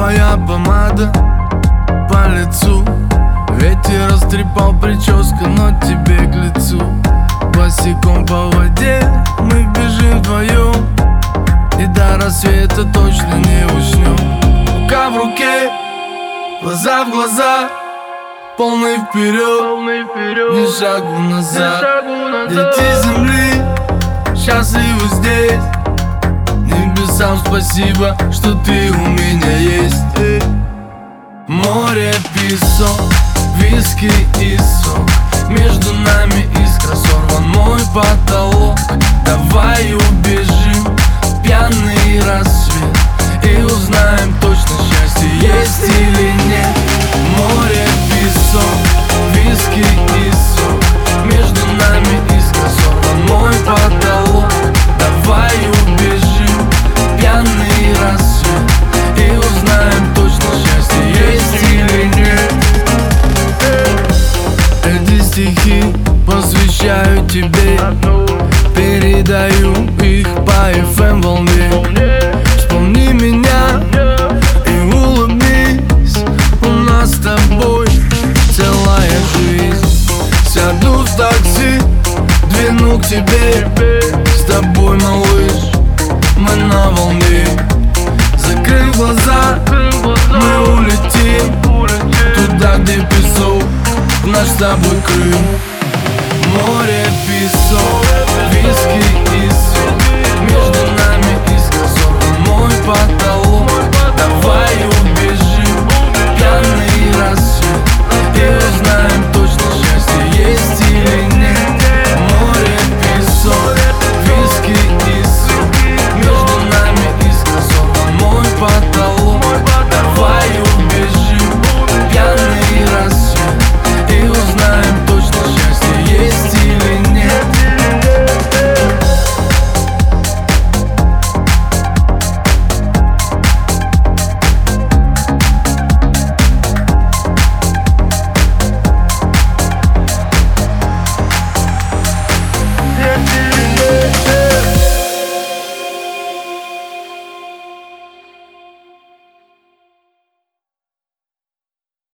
твоя помада по лицу. Ветер растрепал прическу, но тебе к лицу. Босиком по воде мы бежим вдвоем. И до рассвета точно не уснем. Рука в руке, глаза в глаза Полный вперед, ни шагу назад. Дети земли, счастливы здесь спасибо, что ты у меня есть. Море, песок, виски и сок. Между нами искра сорван мой потолок тебе Передаю их по FM волне. Вспомни меня и улыбнись У нас с тобой целая жизнь. Сяду в такси, двину к тебе С тобой, малыш, мы на волне. Закрыв глаза, мы улетим Туда, где песок, наш с тобой Крым. Море,